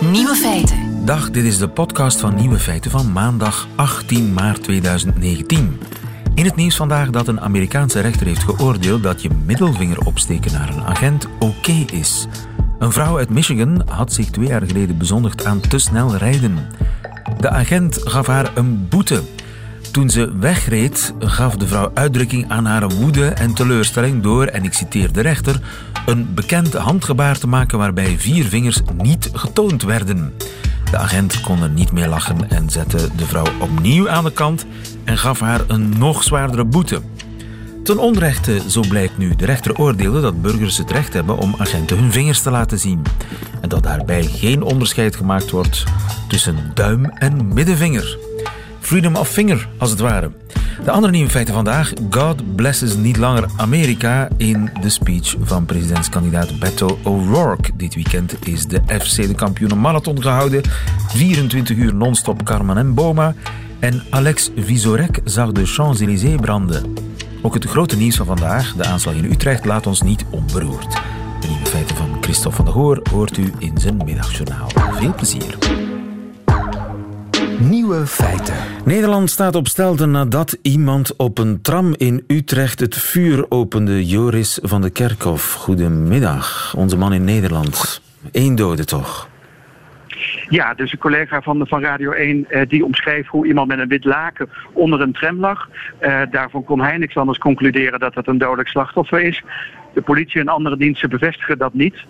Nieuwe feiten. Dag, dit is de podcast van Nieuwe Feiten van maandag 18 maart 2019. In het nieuws vandaag dat een Amerikaanse rechter heeft geoordeeld dat je middelvinger opsteken naar een agent oké is. Een vrouw uit Michigan had zich twee jaar geleden bezondigd aan te snel rijden. De agent gaf haar een boete. Toen ze wegreed, gaf de vrouw uitdrukking aan haar woede en teleurstelling door, en ik citeer de rechter, een bekend handgebaar te maken waarbij vier vingers niet getoond werden. De agent kon er niet meer lachen en zette de vrouw opnieuw aan de kant en gaf haar een nog zwaardere boete. Ten onrechte, zo blijkt nu, de rechter oordeelde dat burgers het recht hebben om agenten hun vingers te laten zien. En dat daarbij geen onderscheid gemaakt wordt tussen duim en middenvinger. Freedom of finger, als het ware. De andere nieuwe feiten vandaag. God blesses niet langer Amerika in de speech van presidentskandidaat Beto O'Rourke. Dit weekend is de FC de kampioenen marathon gehouden. 24 uur non-stop Carmen en Boma. En Alex Visorek zag de Champs-Élysées branden. Ook het grote nieuws van vandaag, de aanslag in Utrecht, laat ons niet onberoerd. De nieuwe feiten van Christophe van der Goor hoort u in zijn middagjournaal. Veel plezier. Nieuwe feiten. Nederland staat op stelten nadat iemand op een tram in Utrecht het vuur opende. Joris van de Kerkhof, goedemiddag. Onze man in Nederland. Eén dode toch? Ja, dus een collega van, van Radio 1 eh, die omschreef hoe iemand met een wit laken onder een tram lag. Eh, daarvan kon hij niks anders concluderen dat het een dodelijk slachtoffer is. De politie en andere diensten bevestigen dat niet.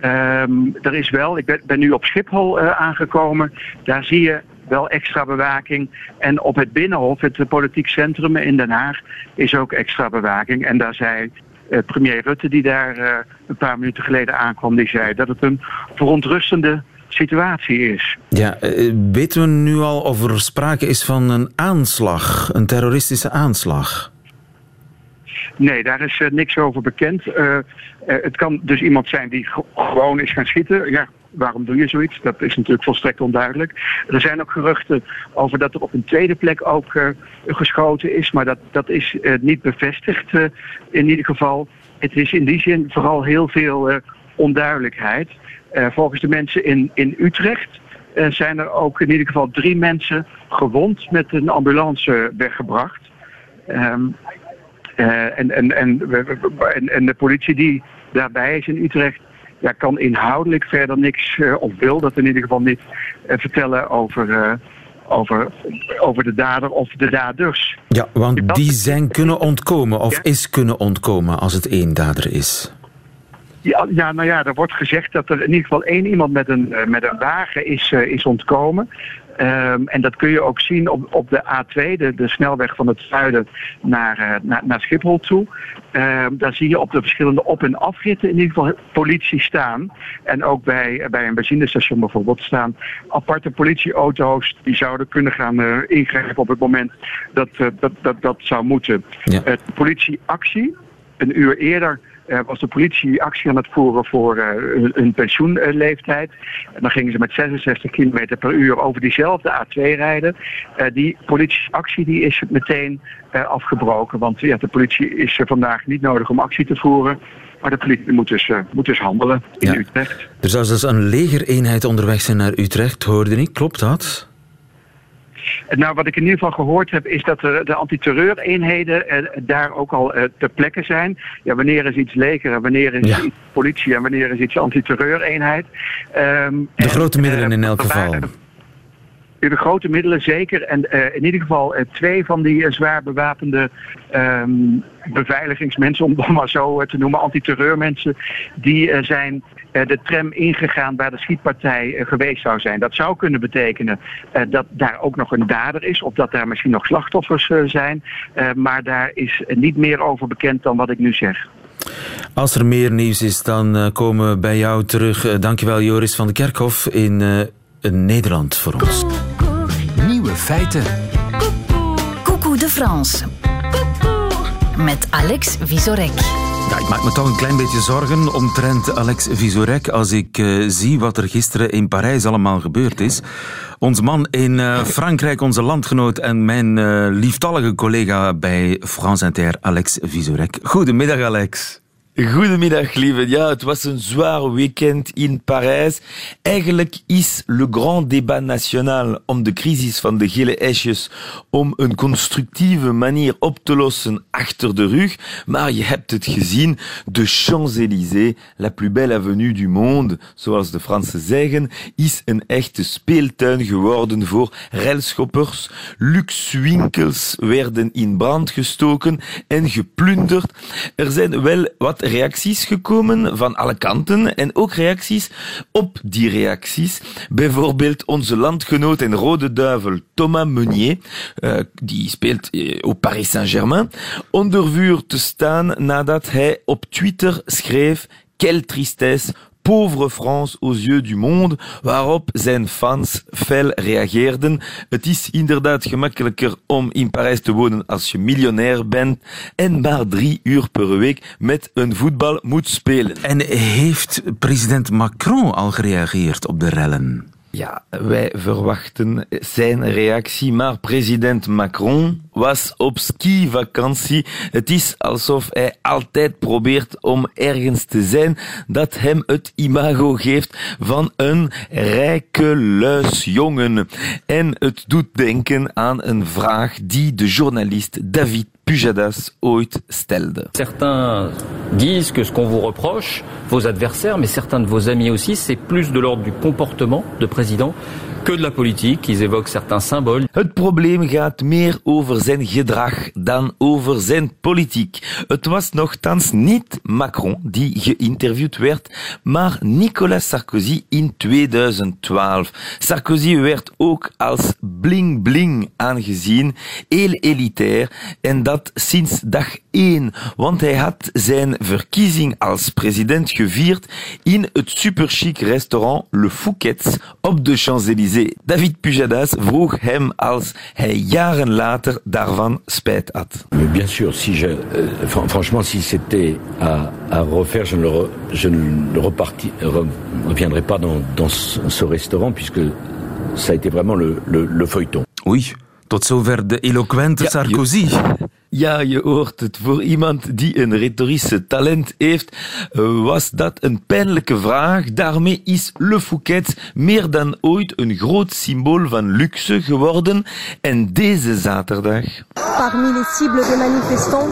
Ehm, er is wel, ik ben, ben nu op Schiphol eh, aangekomen, daar zie je wel extra bewaking. En op het Binnenhof, het politiek centrum in Den Haag, is ook extra bewaking. En daar zei eh, premier Rutte, die daar eh, een paar minuten geleden aankwam, die zei dat het een verontrustende situatie is. Ja, eh, weten we nu al of er sprake is van een aanslag, een terroristische aanslag? Nee, daar is uh, niks over bekend. Uh, uh, het kan dus iemand zijn die gewoon is gaan schieten. Ja, waarom doe je zoiets? Dat is natuurlijk volstrekt onduidelijk. Er zijn ook geruchten over dat er op een tweede plek ook geschoten is, maar dat, dat is niet bevestigd in ieder geval. Het is in die zin vooral heel veel onduidelijkheid. volgens de mensen in, in Utrecht zijn er ook in ieder geval drie mensen gewond met een ambulance weggebracht. En, en, en, en, en de politie die daarbij is in Utrecht, ja, kan inhoudelijk verder niks, uh, of wil dat in ieder geval niet, uh, vertellen over, over, over de dader of de daders. Ja, want die zijn kunnen ontkomen, of ja? is kunnen ontkomen als het één dader is. Ja, ja, nou ja, er wordt gezegd dat er in ieder geval één iemand met een, met een wagen is, is ontkomen. Um, en dat kun je ook zien op, op de A2, de, de snelweg van het zuiden naar, uh, naar, naar Schiphol toe. Um, daar zie je op de verschillende op- en afritten in ieder geval politie staan. En ook bij, bij een benzinestation bijvoorbeeld staan aparte politieauto's die zouden kunnen gaan uh, ingrijpen op het moment dat uh, dat, dat, dat zou moeten. Ja. politieactie, een uur eerder was de politie actie aan het voeren voor uh, hun, hun, pensioenleeftijd. En dan gingen ze met 66 km per uur over diezelfde A2 rijden. Uh, die politieactie die is meteen afgebroken. Want ja, de politie is vandaag niet nodig om actie te voeren. Maar de politie moet dus, moet dus handelen in ja. Utrecht. Er zou dus een legereenheid onderweg zijn naar Utrecht, hoorde ik. Klopt dat? Nou, wat ik in ieder geval gehoord heb, is dat er de antiterreureenheden eh, daar ook al eh, ter plekke zijn. Ja, wanneer is iets leger en wanneer is ja. iets politie en wanneer is iets antiterreureenheid. Um, de en, grote middelen in elk geval. De grote middelen zeker. En uh, in ieder geval uh, twee van die uh, zwaar bewapende um, beveiligingsmensen, om het maar zo te noemen, antiterreurmensen, die zijn de tram ingegaan waar de schietpartij geweest zou zijn. Dat zou kunnen betekenen dat daar ook nog een dader is, of dat daar misschien nog slachtoffers zijn. maar daar is niet meer over bekend dan wat ik nu zeg. Als er meer nieuws is, dan komen we bij jou terug. Dankjewel Joris van de Kerkhof in Nederland voor ons. Feiten. Coucou de France. Met Alex Visorek. Ja, ik maak me toch een klein beetje zorgen omtrent Alex Visorek als ik uh, zie wat er gisteren in Parijs allemaal gebeurd is. Ons man in uh, Frankrijk, onze landgenoot en mijn uh, lieftallige collega bij France Inter, Alex Visorek. Goedemiddag, Alex. Goedemiddag, lieve. Ja, het was een zwaar weekend in Parijs. Eigenlijk is le grand débat national om de crisis van de gele esjes om een constructieve manier op te lossen achter de rug. Maar je hebt het gezien, de Champs-Élysées, la plus belle avenue du monde, zoals de Fransen zeggen, is een echte speeltuin geworden voor relschoppers. Luxwinkels werden in brand gestoken en geplunderd. Er zijn wel wat reacties gekomen van alle kanten en ook reacties op die reacties. Bijvoorbeeld onze landgenoot en rode duivel Thomas Meunier, uh, die speelt uh, op Paris Saint-Germain, onder vuur te staan nadat hij op Twitter schreef Quelle tristesse, Pauvre France aux yeux du monde, waarop zijn fans fel reageerden. Het is inderdaad gemakkelijker om in Parijs te wonen als je miljonair bent en maar drie uur per week met een voetbal moet spelen. En heeft president Macron al gereageerd op de rellen? Ja, wij verwachten zijn reactie, maar president Macron was op skivakantie. Het is alsof hij altijd probeert om ergens te zijn dat hem het imago geeft van een rijke luisjongen. En het doet denken aan een vraag die de journalist David Certains disent que ce qu'on vous reproche, vos adversaires, mais certains de vos amis aussi, c'est plus de l'ordre du comportement de président que de la politique. Ils évoquent certains symboles. Het probleem gaat meer over zijn gedrag dan over zijn politiek. Het was nogthans niet Macron die geïnterviewd werd, maar Nicolas Sarkozy in 2012. Sarkozy werd ook als bling-bling aangezien, heel elitair, en dat sinds dag één, want hij had zijn verkiezing als president gevierd in het superchic restaurant Le Fouquet's op de Champs-Élysées. David Pujadas vroeg hem als hij jaren later daarvan spijt had. Mais bien sûr, si je, euh, fran- franchement, si c'était à, à refaire, je ne, le re- je ne le reparti- re- reviendrai pas dans, dans ce, ce restaurant puisque ça a été vraiment le, le, le feuilleton. Oei, tot zover de eloquente Ja, Sarkozy. Ja, je hoort het. Voor iemand die een retorische talent heeft, was dat een pijnlijke vraag. Daarmee is Le Fouquet meer dan ooit een groot symbool van luxe geworden. En deze zaterdag Parmi les cibles des manifestants,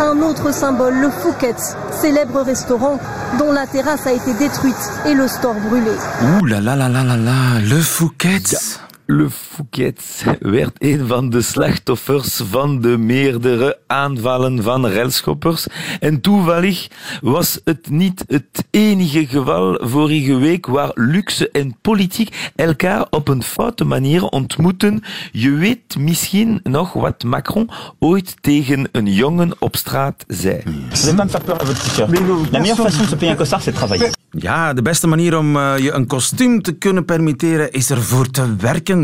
un autre symbole, le Fouquet's, célèbre restaurant dont la terrasse a été détruite et le store brûlé. Oeh la la la la la la, Le Fouquet. Le Fouquet werd een van de slachtoffers van de meerdere aanvallen van relschoppers. En toevallig was het niet het enige geval vorige week waar luxe en politiek elkaar op een foute manier ontmoeten. Je weet misschien nog wat Macron ooit tegen een jongen op straat zei. Vous n'allez pas me faire peur à votre petit cœur. La meilleure façon de se payer un costard, c'est de travailler. Ja, de beste manier om eh, je een kostuum te kunnen permitteren is ervoor te werken,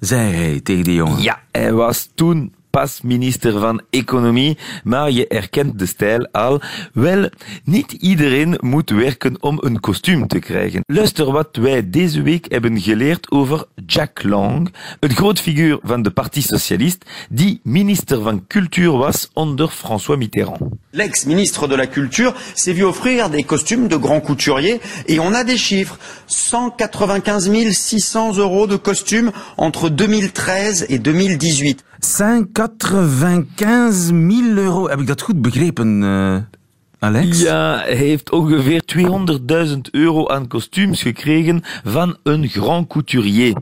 zei hij tegen de jongen. Ja, hij was toen pas minister van Economie, maar je herkent de stijl al. Wel, niet iedereen moet werken om een kostuum te krijgen. Luister wat wij deze week hebben geleerd over Jack Lang, een groot figuur van de Parti Socialiste, die minister van Cultuur was onder François Mitterrand. L'ex-ministre de la Culture s'est vu offrir des costumes de grands couturiers et on a des chiffres. 195 600 euros de costumes entre 2013 et 2018. 195 000 euro. Heb ik dat goed begrepen, eh, Alex? Ja, hij heeft ongeveer 200.000 euro aan kostuums gekregen van een grand couturier.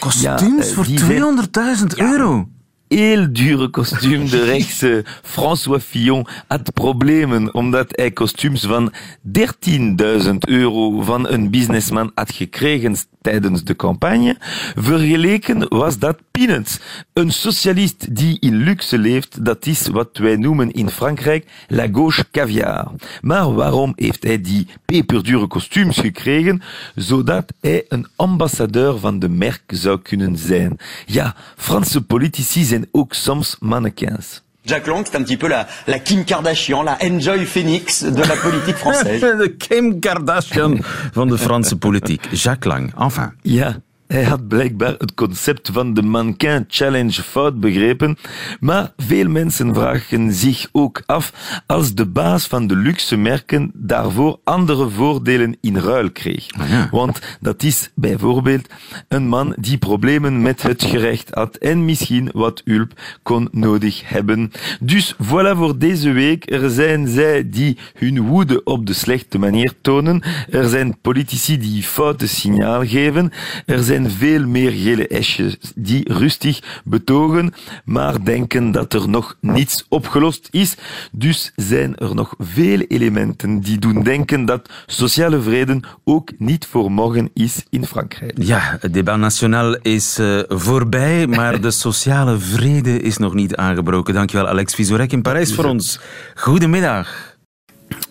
Kostuums Ja, voor die zijn- 200.000 euro. Heel dure kostuum. De rechtse François Fillon had problemen omdat hij kostuums van 13.000 euro van een businessman had gekregen tijdens de campagne. Vergeleken was dat peanuts. Een socialist die in luxe leeft, dat is wat wij noemen in Frankrijk la gauche caviar. Maar waarom heeft hij die peperdure kostuums gekregen? Zodat hij een ambassadeur van de merk zou kunnen zijn. Ja, Franse politici zijn ook soms mannequins. Jack Lang, c'est un petit peu la, la Kim Kardashian, la Enjoy Phoenix de la politique française. De Kim Kardashian van de Franse politiek. Jacques Lang. Enfin. Ja, Hij had blijkbaar het concept van de Mannequin Challenge fout begrepen, maar veel mensen vragen zich ook af als de baas van de luxe merken daarvoor andere voordelen in ruil kreeg. Ah, Want dat is bijvoorbeeld een man die problemen met het gerecht had en misschien wat hulp kon nodig hebben. Dus voilà voor deze week. Er zijn zij die hun woede op de slechte manier tonen. Er zijn politici die foute signaal geven. Er zijn veel meer gele esjes die rustig betogen, maar denken dat er nog niets opgelost is. Dus zijn er nog veel elementen die doen denken dat sociale vrede ook niet voor morgen is in Frankrijk. Ja, het debat nationaal is uh, voorbij, maar de sociale vrede is nog niet aangebroken. Dankjewel Alex Vizorek in Parijs voor ons. Goedemiddag.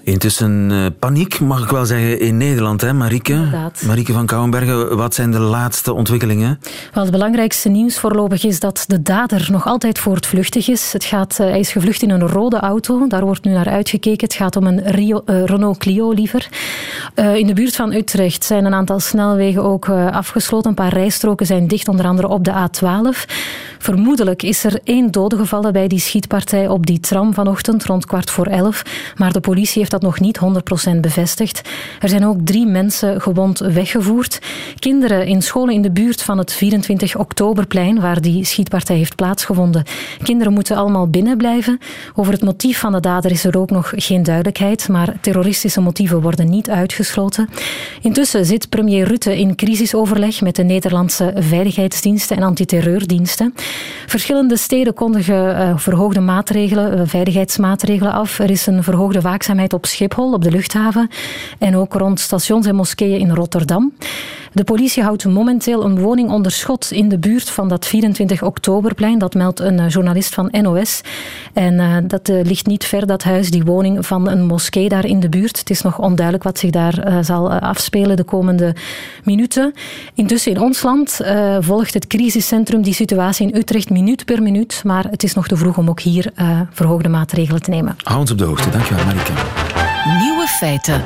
Intussen uh, paniek, mag ik wel zeggen, in Nederland, hè, Marieke? Inderdaad. Marieke van Kouwenbergen, wat zijn de laatste ontwikkelingen? Wel, het belangrijkste nieuws voorlopig is dat de dader nog altijd voortvluchtig is. Het gaat, uh, hij is gevlucht in een rode auto, daar wordt nu naar uitgekeken. Het gaat om een Rio, uh, Renault Clio liever. in de buurt van Utrecht zijn een aantal snelwegen ook afgesloten. Een paar rijstroken zijn dicht, onder andere op de A12. Vermoedelijk is er één dode gevallen bij die schietpartij op die tram vanochtend rond kwart voor elf. Maar de politie heeft dat nog niet 100% bevestigd. Er zijn ook drie mensen gewond weggevoerd. Kinderen in scholen in de buurt van het 24 oktoberplein, waar die schietpartij heeft plaatsgevonden. Kinderen moeten allemaal binnen blijven. Over het motief van de dader is er ook nog geen duidelijkheid, maar terroristische motieven worden niet uitgesloten. Intussen zit premier Rutte in crisisoverleg met de Nederlandse veiligheidsdiensten en antiterreurdiensten. Verschillende steden kondigen uh, verhoogde maatregelen, uh, veiligheidsmaatregelen af. Er is een verhoogde waakzaamheid op Schiphol, op de luchthaven. En ook rond stations en moskeeën in Rotterdam. De politie houdt momenteel een woning onder schot in de buurt van dat 24 oktoberplein. Dat meldt een uh, journalist van NOS. En dat ligt niet ver, dat huis, die woning van een moskee daar in de buurt. Het is nog onduidelijk wat zich daar zal afspelen de komende minuten. Intussen in ons land volgt het crisiscentrum die situatie in Utrecht minuut per minuut. Maar het is nog te vroeg om ook hier verhoogde maatregelen te nemen. Hou ons op de hoogte. Dankjewel, Marike. Nieuwe feiten.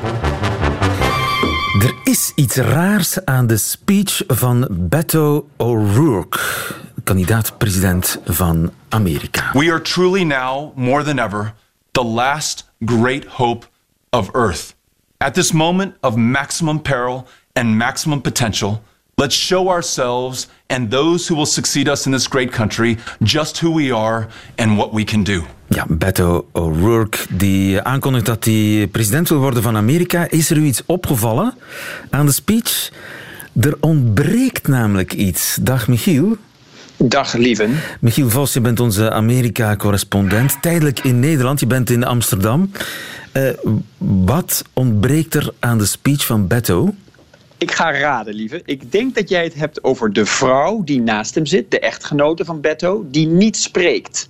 Er is iets raars aan de speech van Beto O'Rourke, kandidaat-president van Amerika. We are truly now, more than ever, the last great hope of Earth. At this moment of maximum peril and maximum potential, Let's show ourselves and those who will succeed us in this great country just who we are and what we can do. Ja, Beto O'Rourke die aankondigt dat hij president wil worden van Amerika. Is er u iets opgevallen aan de speech? Er ontbreekt namelijk iets. Dag Michiel. Dag Lieven. Michiel Vos, je bent onze Amerika-correspondent. Tijdelijk in Nederland, je bent in Amsterdam. Uh, wat ontbreekt er aan de speech van Beto? Ik ga raden, lieve. Ik denk dat jij het hebt over de vrouw die naast hem zit, de echtgenote van Beto, die niet spreekt.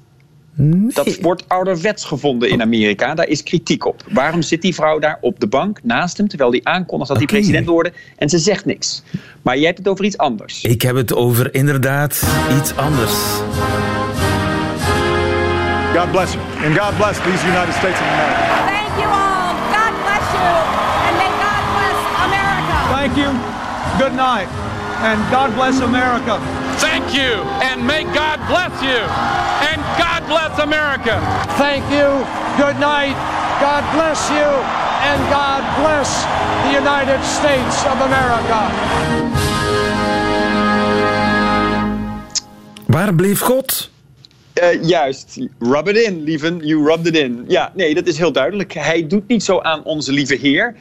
Nee. Dat wordt ouderwets gevonden in Amerika. Daar is kritiek op. Waarom zit die vrouw daar op de bank naast hem terwijl hij aankondigt dat hij okay. president wordt en ze zegt niks? Maar jij hebt het over iets anders. Ik heb het over inderdaad iets anders. God bless you. And God bless these United States of America. Thank you. Good night. And God bless America. Thank you. And may God bless you. And God bless America. Thank you. Good night. God bless you. And God bless the United States of America. Waar bleef God? Uh, juist, rub it in, lieven. You rubbed it in. Ja, nee, dat is heel duidelijk. Hij doet niet zo aan onze lieve Heer.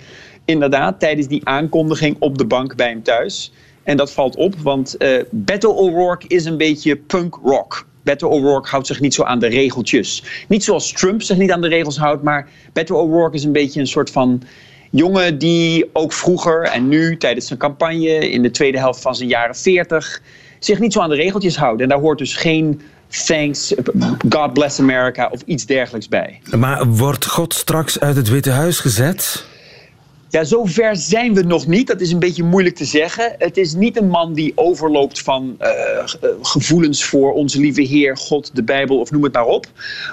Inderdaad, tijdens die aankondiging op de bank bij hem thuis. En dat valt op, want uh, Beto O'Rourke is een beetje punk rock. Beto O'Rourke houdt zich niet zo aan de regeltjes. Niet zoals Trump zich niet aan de regels houdt, maar Beto O'Rourke is een beetje een soort van jongen die ook vroeger en nu tijdens zijn campagne in de tweede helft van zijn jaren 40 zich niet zo aan de regeltjes houdt. En daar hoort dus geen thanks, God bless America of iets dergelijks bij. Maar wordt God straks uit het Witte Huis gezet? Ja, zover zijn we nog niet. Dat is een beetje moeilijk te zeggen. Het is niet een man die overloopt van uh, gevoelens voor onze lieve Heer, God, de Bijbel of noem het maar op.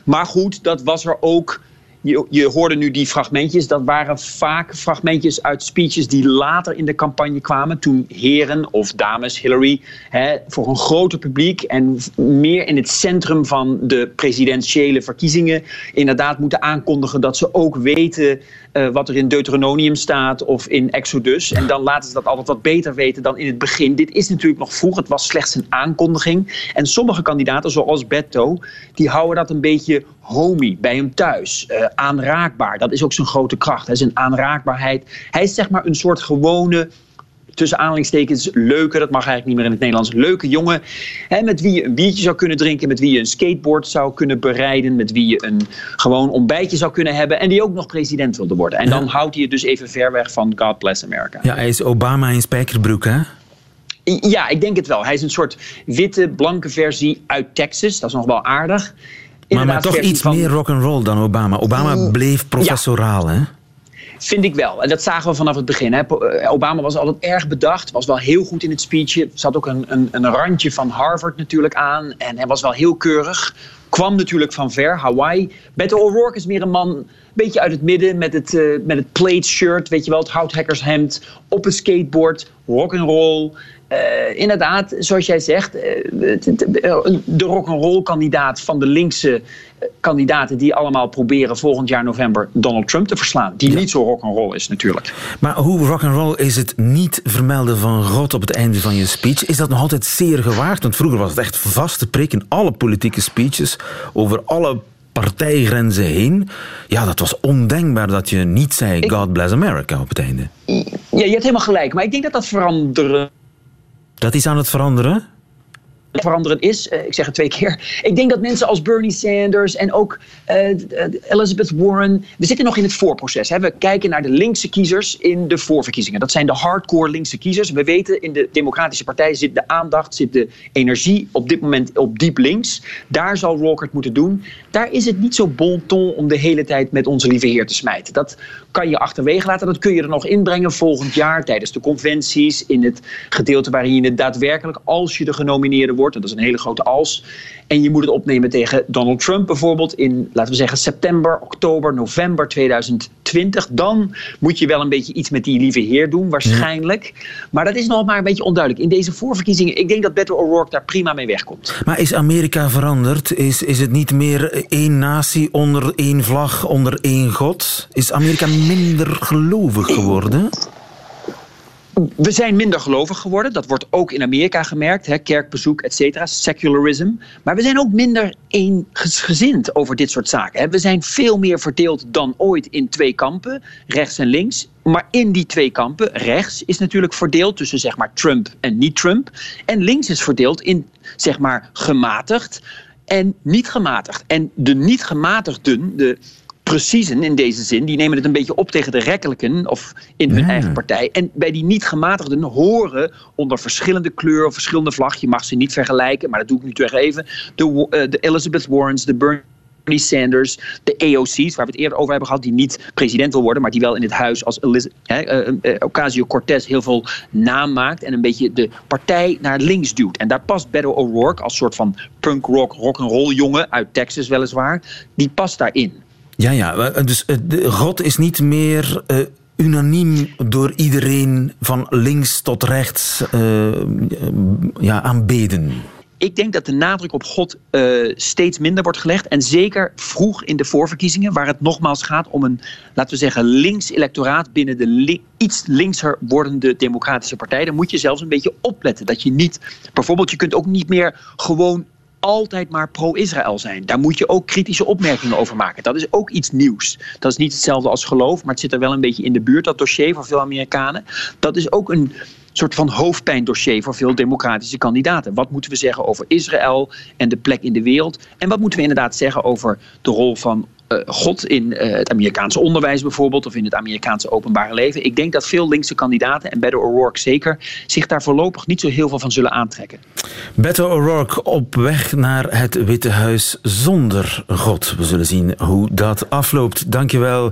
Maar goed, dat was er ook je, je hoorde nu die fragmentjes. Dat waren vaak fragmentjes uit speeches die later in de campagne kwamen. Toen heren of dames Hillary hè, voor een groter publiek en meer in het centrum van de presidentiële verkiezingen inderdaad moeten aankondigen dat ze ook weten uh, wat er in Deuteronomium staat of in Exodus. En dan laten ze dat altijd wat beter weten dan in het begin. Dit is natuurlijk nog vroeg. Het was slechts een aankondiging. En sommige kandidaten, zoals Beto, die houden dat een beetje homie bij hem thuis. Uh, aanraakbaar. Dat is ook zijn grote kracht. Hè, zijn aanraakbaarheid. Hij is zeg maar een soort gewone tussen aanhalingstekens leuke, dat mag eigenlijk niet meer in het Nederlands, leuke jongen. Hè, met wie je een biertje zou kunnen drinken, met wie je een skateboard zou kunnen bereiden, met wie je een gewoon ontbijtje zou kunnen hebben en die ook nog president wilde worden. En dan houdt hij je dus even ver weg van God Bless America. Ja, hij is Obama in spijkerbroek, hè? Ja, ik denk het wel. Hij is een soort witte, blanke versie uit Texas. Dat is nog wel aardig. Maar, maar toch iets van... meer rock'n'roll dan Obama. Obama mm, bleef professoraal, hè? Vind ik wel. En dat zagen we vanaf het begin. Hè. Eh, Obama was altijd erg bedacht, was wel heel goed in het speechje. Zat ook een, een, een randje van Harvard natuurlijk aan. En hij was wel heel keurig. Kwam natuurlijk van ver, Hawaii. Beto O'Rourke is meer een man, een beetje uit het midden, met het, uh, met het plate shirt, weet je wel, het houthackershemd, op een skateboard, rock and roll. Uh, inderdaad, zoals jij zegt, uh, de rock'n'roll kandidaat van de linkse kandidaten die allemaal proberen volgend jaar november Donald Trump te verslaan. Die niet zo rock'n'roll is natuurlijk. Maar hoe rock'n'roll is het niet vermelden van God op het einde van je speech? Is dat nog altijd zeer gewaagd? Want vroeger was het echt vaste prik in alle politieke speeches over alle partijgrenzen heen. Ja, dat was ondenkbaar dat je niet zei God bless America op het einde. Ja, je hebt helemaal gelijk. Maar ik denk dat dat veranderen dat is aan het veranderen? Veranderen is. Uh, ik zeg het twee keer. Ik denk dat mensen als Bernie Sanders en ook uh, Elizabeth Warren. We zitten nog in het voorproces. Hè. We kijken naar de linkse kiezers in de voorverkiezingen. Dat zijn de hardcore linkse kiezers. We weten in de Democratische Partij zit de aandacht, zit de energie op dit moment op diep links. Daar zal Roker het moeten doen. Daar is het niet zo bon ton om de hele tijd met onze lieve Heer te smijten. Dat kan je achterwege laten. Dat kun je er nog inbrengen volgend jaar tijdens de conventies. In het gedeelte waarin je het daadwerkelijk, als je de genomineerde wordt dat is een hele grote als. En je moet het opnemen tegen Donald Trump bijvoorbeeld in, laten we zeggen, september, oktober, november 2020. Dan moet je wel een beetje iets met die lieve heer doen, waarschijnlijk. Maar dat is nog maar een beetje onduidelijk. In deze voorverkiezingen, ik denk dat Beto O'Rourke daar prima mee wegkomt. Maar is Amerika veranderd? Is, is het niet meer één natie onder één vlag, onder één god? Is Amerika minder gelovig geworden? We zijn minder gelovig geworden. Dat wordt ook in Amerika gemerkt. Hè, kerkbezoek, et cetera. Secularism. Maar we zijn ook minder eensgezind over dit soort zaken. We zijn veel meer verdeeld dan ooit in twee kampen. Rechts en links. Maar in die twee kampen, rechts is natuurlijk verdeeld tussen zeg maar Trump en niet-Trump. En links is verdeeld in zeg maar gematigd en niet gematigd. En de niet gematigden, de preciezen in deze zin, die nemen het een beetje op tegen de rekkelijken of in hun eigen partij. En bij die niet gematigden horen onder verschillende kleuren, verschillende vlag, je mag ze niet vergelijken, maar dat doe ik nu toch even, de, uh, de Elizabeth Warrens, de Bernie Sanders, de AOC's, waar we het eerder over hebben gehad, die niet president wil worden, maar die wel in het huis als uh, uh, Ocasio-Cortez heel veel naam maakt en een beetje de partij naar links duwt. En daar past Beto O'Rourke als soort van punk rock, rock and roll jongen uit Texas weliswaar, die past daarin. Ja, ja. Dus eh, God is niet meer uh, unaniem door iedereen van links tot rechts uh, ja, aanbeden. Ik denk dat de nadruk op God steeds minder wordt gelegd. En zeker vroeg in de voorverkiezingen, waar het nogmaals gaat om een, laten we zeggen, links electoraat binnen de iets linkser wordende Democratische Partij. Dan moet je zelfs een beetje opletten. Dat je niet, bijvoorbeeld, je kunt ook niet meer gewoon altijd maar pro-Israël zijn. Daar moet je ook kritische opmerkingen over maken. Dat is ook iets nieuws. Dat is niet hetzelfde als geloof, maar het zit er wel een beetje in de buurt, dat dossier voor veel Amerikanen. Dat is ook een soort van hoofdpijndossier voor veel democratische kandidaten. Wat moeten we zeggen over Israël en de plek in de wereld? En wat moeten we inderdaad zeggen over de rol van God in uh, het Amerikaanse onderwijs bijvoorbeeld, of in het Amerikaanse openbare leven. Ik denk dat veel linkse kandidaten, en Beto O'Rourke zeker, zich daar voorlopig niet zo heel veel van zullen aantrekken. Beto O'Rourke op weg naar het Witte Huis zonder God. We zullen zien hoe dat afloopt. Dankjewel,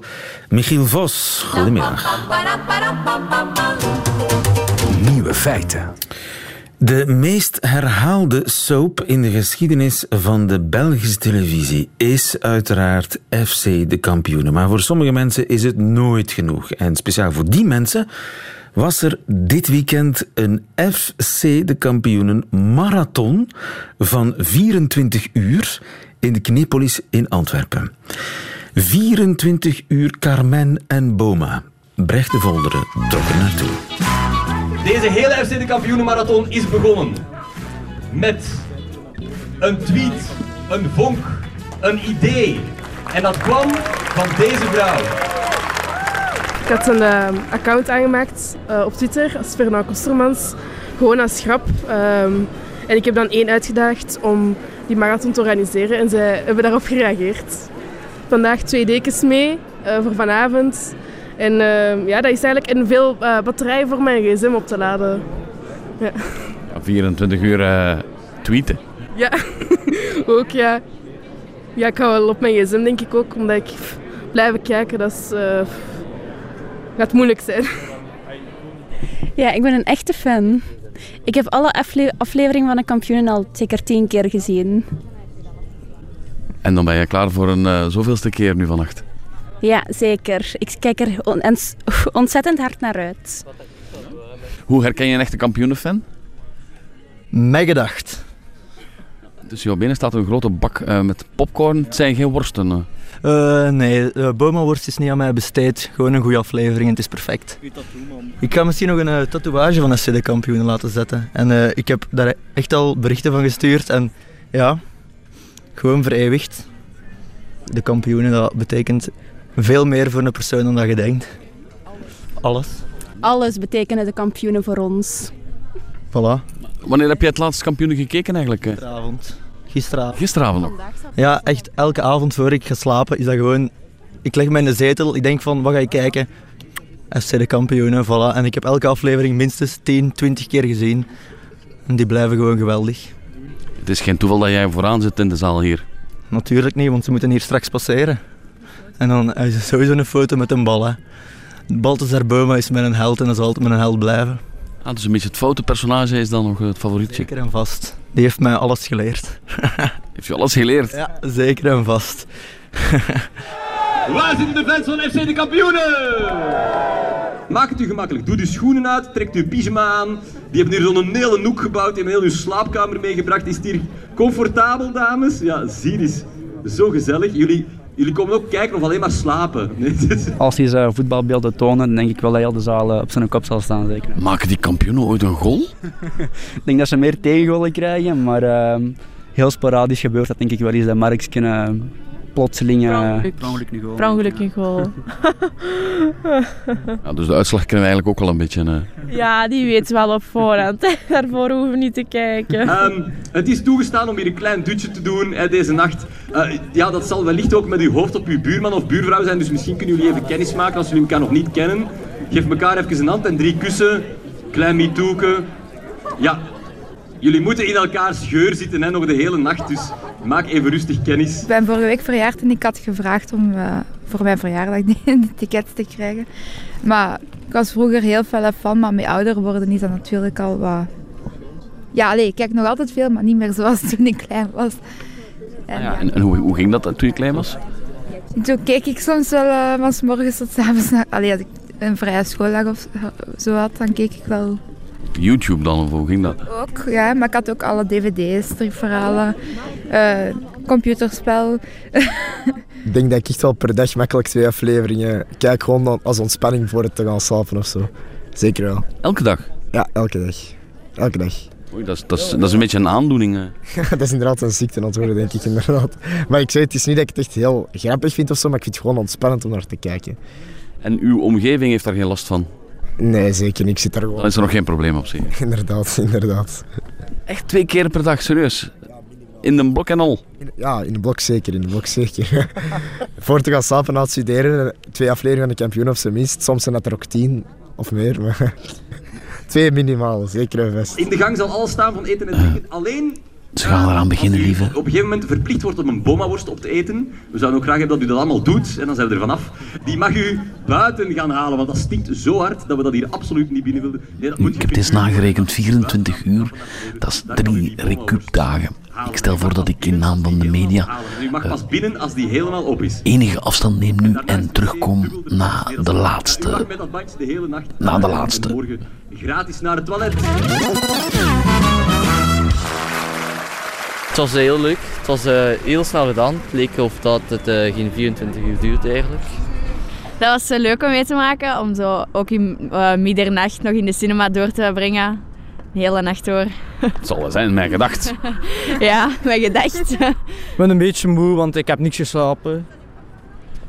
Michiel Vos. Goedemiddag. Nieuwe feiten. De meest herhaalde soap in de geschiedenis van de Belgische televisie is uiteraard FC de kampioenen. Maar voor sommige mensen is het nooit genoeg. En speciaal voor die mensen was er dit weekend een FC de kampioenen marathon van 24 uur in de Knepolis in Antwerpen. 24 uur Carmen en Boma. Brecht de Volderen trok er naartoe. Deze hele FC de Kampioenenmarathon is begonnen met een tweet, een vonk, een idee. En dat kwam van deze vrouw. Ik had een uh, account aangemaakt uh, op Twitter als Fernand Kostermans, gewoon als grap. Um, en ik heb dan één uitgedaagd om die marathon te organiseren en zij hebben daarop gereageerd. Vandaag twee dekens mee uh, voor vanavond. En uh, ja, dat is eigenlijk een veel uh, batterij voor mijn gsm op te laden. Ja. 24 uur uh, tweeten? Ja, ook ja. Ja, ik ga wel op mijn gsm denk ik ook, omdat ik blijven kijken, dat is, gaat moeilijk zijn. Ja, ik ben een echte fan. Ik heb alle afle afleveringen van de kampioenen al zeker tien keer gezien. En dan ben je klaar voor een zoveelste keer nu vannacht? Ja, zeker. Ik kijk er ontzettend hard naar uit. Hoe herken je een echte kampioenenfan? Mij gedacht. Dus jouw binnen staat een grote bak uh, met popcorn. Het zijn geen worsten. Uh, nee, uh, Boma-worst is niet aan mij besteed. Gewoon een goede aflevering en het is perfect. Ik ga misschien nog een uh, tatoeage van SC de kampioenen laten zetten. En ik heb daar echt al berichten van gestuurd. En ja, gewoon vereeuwigd. De kampioenen, dat betekent veel meer voor een persoon dan dat je denkt. Alles. Alles betekenen de kampioenen voor ons. Voilà. Wanneer heb jij het laatste kampioenen gekeken eigenlijk? Gisteravond. Gisteravond. Gisteravond Ja, echt elke avond voor ik ga slapen is dat gewoon... Ik leg me in de zetel, ik denk van, wat ga ik kijken? FC de kampioenen, voilà. En ik heb elke aflevering minstens 10, 20 keer gezien. En die blijven gewoon geweldig. Het is geen toeval dat jij vooraan zit in de zaal hier. Natuurlijk niet, want ze moeten hier straks passeren. En dan is er sowieso een foto met een bal. Hè. Balthazar Boma is mijn held en dat zal altijd mijn held blijven. Ah, dus een beetje het fotopersonage is dan nog het favorietje? Zeker en vast. Die heeft mij alles geleerd. heeft je alles geleerd? Ja, zeker en vast. Waar zitten de fans van FC de kampioenen? Maak het u gemakkelijk. Doe de schoenen uit, trek uw pyjama aan. Die hebben hier zo'n hele noek gebouwd. Die hebben heel uw slaapkamer meegebracht. Is het hier comfortabel, dames? Ja, zie eens. Zo gezellig. Jullie Jullie komen ook kijken of alleen maar slapen. Als hij zijn voetbalbeelden tonen, dan denk ik wel dat heel de zaal eh, op zijn kop zal staan. Zeker. Maken die kampioenen ooit een goal? ik denk dat ze meer tegengolen krijgen, maar uh, heel sporadisch gebeurt dat denk ik wel eens dat Marks kunnen plotseling per ongeluk een goal. ja, dus de uitslag kennen we eigenlijk ook al een beetje. Uh... Ja, die weet wel op voorhand. Daarvoor hoeven we niet te kijken. Um, het is toegestaan om hier een klein dutje te doen hè, deze nacht. Uh, ja, dat zal wellicht ook met uw hoofd op uw buurman of buurvrouw zijn. Dus misschien kunnen jullie even kennis maken als jullie elkaar nog niet kennen. Geef elkaar even een hand en drie kussen. Klein mitoeken. Ja, Jullie moeten in elkaars geur zitten hè, nog de hele nacht, dus maak even rustig kennis. Ik ben vorige week verjaard en ik had gevraagd om uh, voor mijn verjaardag die, die tickets te krijgen. Maar ik was vroeger heel veel fan, maar met ouder worden is dat natuurlijk al wat... Ja, allee, ik kijk nog altijd veel, maar niet meer zoals toen ik klein was. En, ah ja, en, en hoe, hoe, ging dat toen je klein was? Toen keek ik soms wel uh, van s morgens tot s avonds naar... Allee, als ik een vrije schooldag of zo had, dan keek ik wel YouTube dan, of hoe ging dat? Ook, ja, maar ik had ook alle dvd's, stripverhalen, uh, computerspel. ik denk dat ik echt wel per dag makkelijk twee afleveringen kijk, gewoon als ontspanning voor het te gaan slapen of zo. Zeker wel. Elke dag? Ja, elke dag. Elke dag. Oei, dat, is, dat, is, dat is een beetje een aandoening. dat is inderdaad een ziekte natuurlijk, denk ik inderdaad. Maar ik zeg, het is niet dat ik het echt heel grappig vind of zo, maar ik vind het gewoon ontspannend om naar te kijken. En uw omgeving heeft daar geen last van? Nee, zeker niet. Ik zit daar gewoon... Dan is er nog geen probleem op zich. inderdaad, inderdaad. Echt twee keer per dag, serieus? In de blok en al? Ja, in de blok zeker, in de blok zeker. Voor te gaan slapen na het studeren, twee afleveringen van de kampioen of zijn minst. Soms zijn dat er ook tien of meer, maar twee minimaal, zeker en vast. In de gang zal alles staan van eten en drinken. Alleen Ze gaan eraan beginnen, Als u lieve. Op een gegeven moment verplicht wordt om een boma-worst op te eten. We zouden ook graag hebben dat u dat allemaal doet. En dan zijn we er vanaf. Die mag u buiten gaan halen. Want dat stinkt zo hard dat we dat hier absoluut niet binnen willen. Nee, dat moet Het is nagerekend 24 uur. Dat is drie recuupdagen. Ik stel voor dat ik in naam van de media. U mag pas binnen als die helemaal op is. enige afstand neem nu en terugkom na de laatste. Na de laatste. Morgen gratis naar het toilet. Het was eh, heel leuk. Het was eh, heel snel gedaan. Het leek of dat het eh, geen 24 uur duurt eigenlijk. Dat was leuk om mee te maken, om zo ook in eh, middernacht nog in de cinema door te brengen. De hele nacht door. Het zal wel zijn, mijn gedacht. ja, mijn gedacht. Ik ben een beetje moe, want ik heb niks geslapen.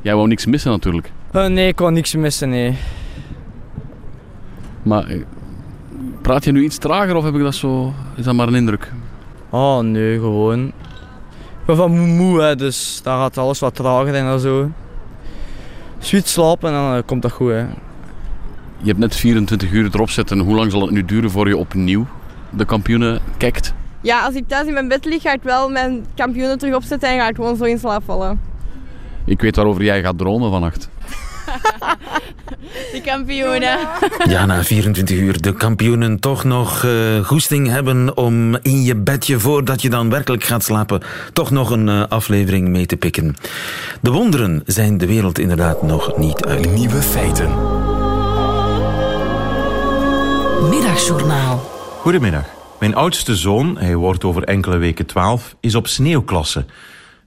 Jij wou niks missen natuurlijk. Eh, nee, ik wou niks missen, nee. Maar praat je nu iets trager of heb ik dat zo... Is dat maar een indruk? Oh, nee, gewoon. Ik ben van moe, moe hè, dus dan gaat alles wat trager en zo. Sweet slapen en dan eh, komt dat goed, hè. Je hebt net 24 uur erop zitten. Hoe lang zal het nu duren voor je opnieuw de kampioenen kijkt? Ja, als ik thuis in mijn bed lig, ga ik wel mijn kampioenen terug opzetten en ga ik gewoon zo in slaap vallen. Ik weet waarover jij gaat dromen vannacht. De kampioenen. Ja, na 24 uur de kampioenen toch nog eh, goesting hebben om in je bedje voordat je dan werkelijk gaat slapen toch nog een eh, aflevering mee te pikken. De wonderen zijn de wereld inderdaad nog niet uit. Nieuwe feiten. Middagjournaal. Goedemiddag. Mijn oudste zoon, hij wordt over enkele weken 12, is op sneeuwklasse.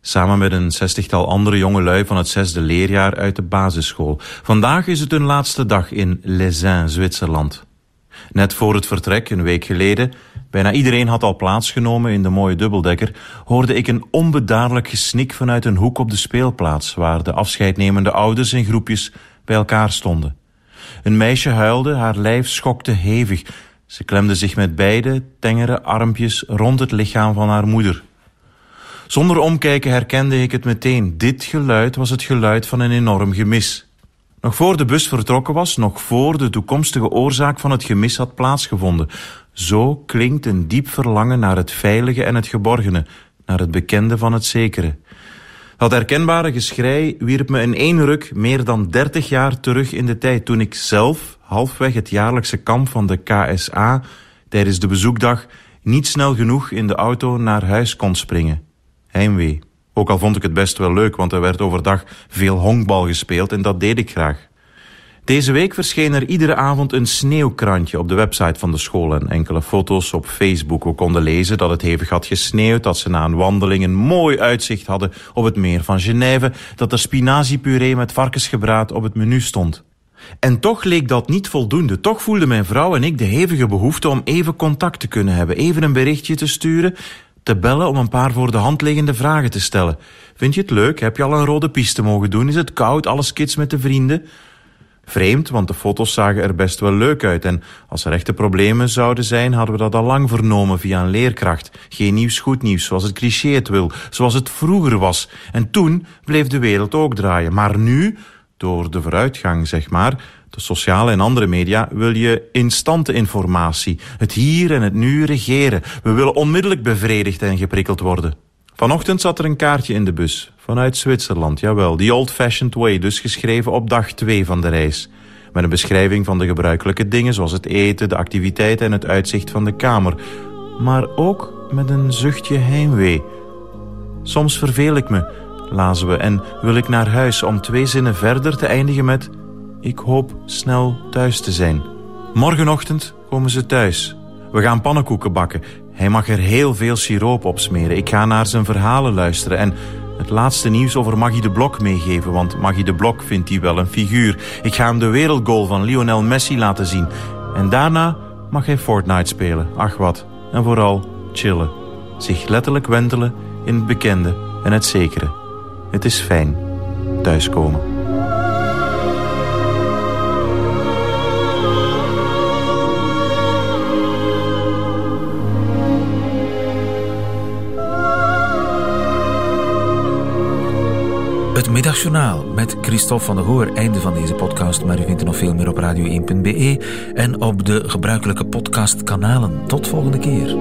Samen met een zestigtal andere jongelui van het zesde leerjaar uit de basisschool. Vandaag is het hun laatste dag in Lezain, Zwitserland. Net voor het vertrek, een week geleden, bijna iedereen had al plaatsgenomen in de mooie dubbeldekker, hoorde ik een onbedaarlijk gesnik vanuit een hoek op de speelplaats, waar de afscheidnemende ouders in groepjes bij elkaar stonden. Een meisje huilde, haar lijf schokte hevig. Ze klemde zich met beide tengere armpjes rond het lichaam van haar moeder. Zonder omkijken herkende ik het meteen. Dit geluid was het geluid van een enorm gemis. Nog voor de bus vertrokken was, nog voor de toekomstige oorzaak van het gemis had plaatsgevonden. Zo klinkt een diep verlangen naar het veilige en het geborgene, naar het bekende van het zekere. Dat herkenbare geschrei wierp me in één ruk meer dan 30 jaar terug in de tijd, toen ik zelf halfweg het jaarlijkse kamp van de KSA tijdens de bezoekdag niet snel genoeg in de auto naar huis kon springen. Heimwee. Ook al vond ik het best wel leuk, want er werd overdag veel honkbal gespeeld en dat deed ik graag. Deze week verscheen er iedere avond een sneeuwkrantje op de website van de school en enkele foto's op Facebook. We konden lezen dat het hevig had gesneeuwd, dat ze na een wandeling een mooi uitzicht hadden op het meer van Genève, dat er spinaziepuree met varkensgebraad op het menu stond. En toch leek dat niet voldoende. Toch voelden mijn vrouw en ik de hevige behoefte om even contact te kunnen hebben, even een berichtje te sturen, te bellen om een paar voor de hand liggende vragen te stellen. Vind je het leuk? Heb je al een rode piste mogen doen? Is het koud? Alles kids met de vrienden? Vreemd, want de foto's zagen er best wel leuk uit. En als er echte problemen zouden zijn, hadden we dat al lang vernomen via een leerkracht. Geen nieuws, goed nieuws, zoals het cliché het wil, zoals het vroeger was. En toen bleef de wereld ook draaien. Maar nu, door de vooruitgang, zeg maar, de sociale en andere media, wil je instante informatie. Het hier en het nu regeren. We willen onmiddellijk bevredigd en geprikkeld worden. Vanochtend zat er een kaartje in de bus. Vanuit Zwitserland, jawel. The old-fashioned way, dus geschreven op dag 2 van de reis. Met een beschrijving van de gebruikelijke dingen, zoals het eten, de activiteiten en het uitzicht van de kamer. Maar ook met een zuchtje heimwee. Soms verveel ik me, lazen we, en wil ik naar huis om twee zinnen verder te eindigen met... Ik hoop snel thuis te zijn. Morgenochtend komen ze thuis. We gaan pannenkoeken bakken. Hij mag er heel veel siroop op smeren. Ik ga naar zijn verhalen luisteren en het laatste nieuws over Maggie de Blok meegeven, want Maggie de Blok vindt hij wel een figuur. Ik ga hem de wereldgoal van Lionel Messi laten zien. En daarna mag hij Fortnite spelen. Ach wat. En vooral chillen. Zich letterlijk wentelen in het bekende en het zekere. Het is fijn. Thuiskomen. Het middagjournaal met Christophe van der Hoor. Einde van deze podcast, maar u vindt er nog veel meer op radio1.be en op de gebruikelijke podcastkanalen. Tot volgende keer.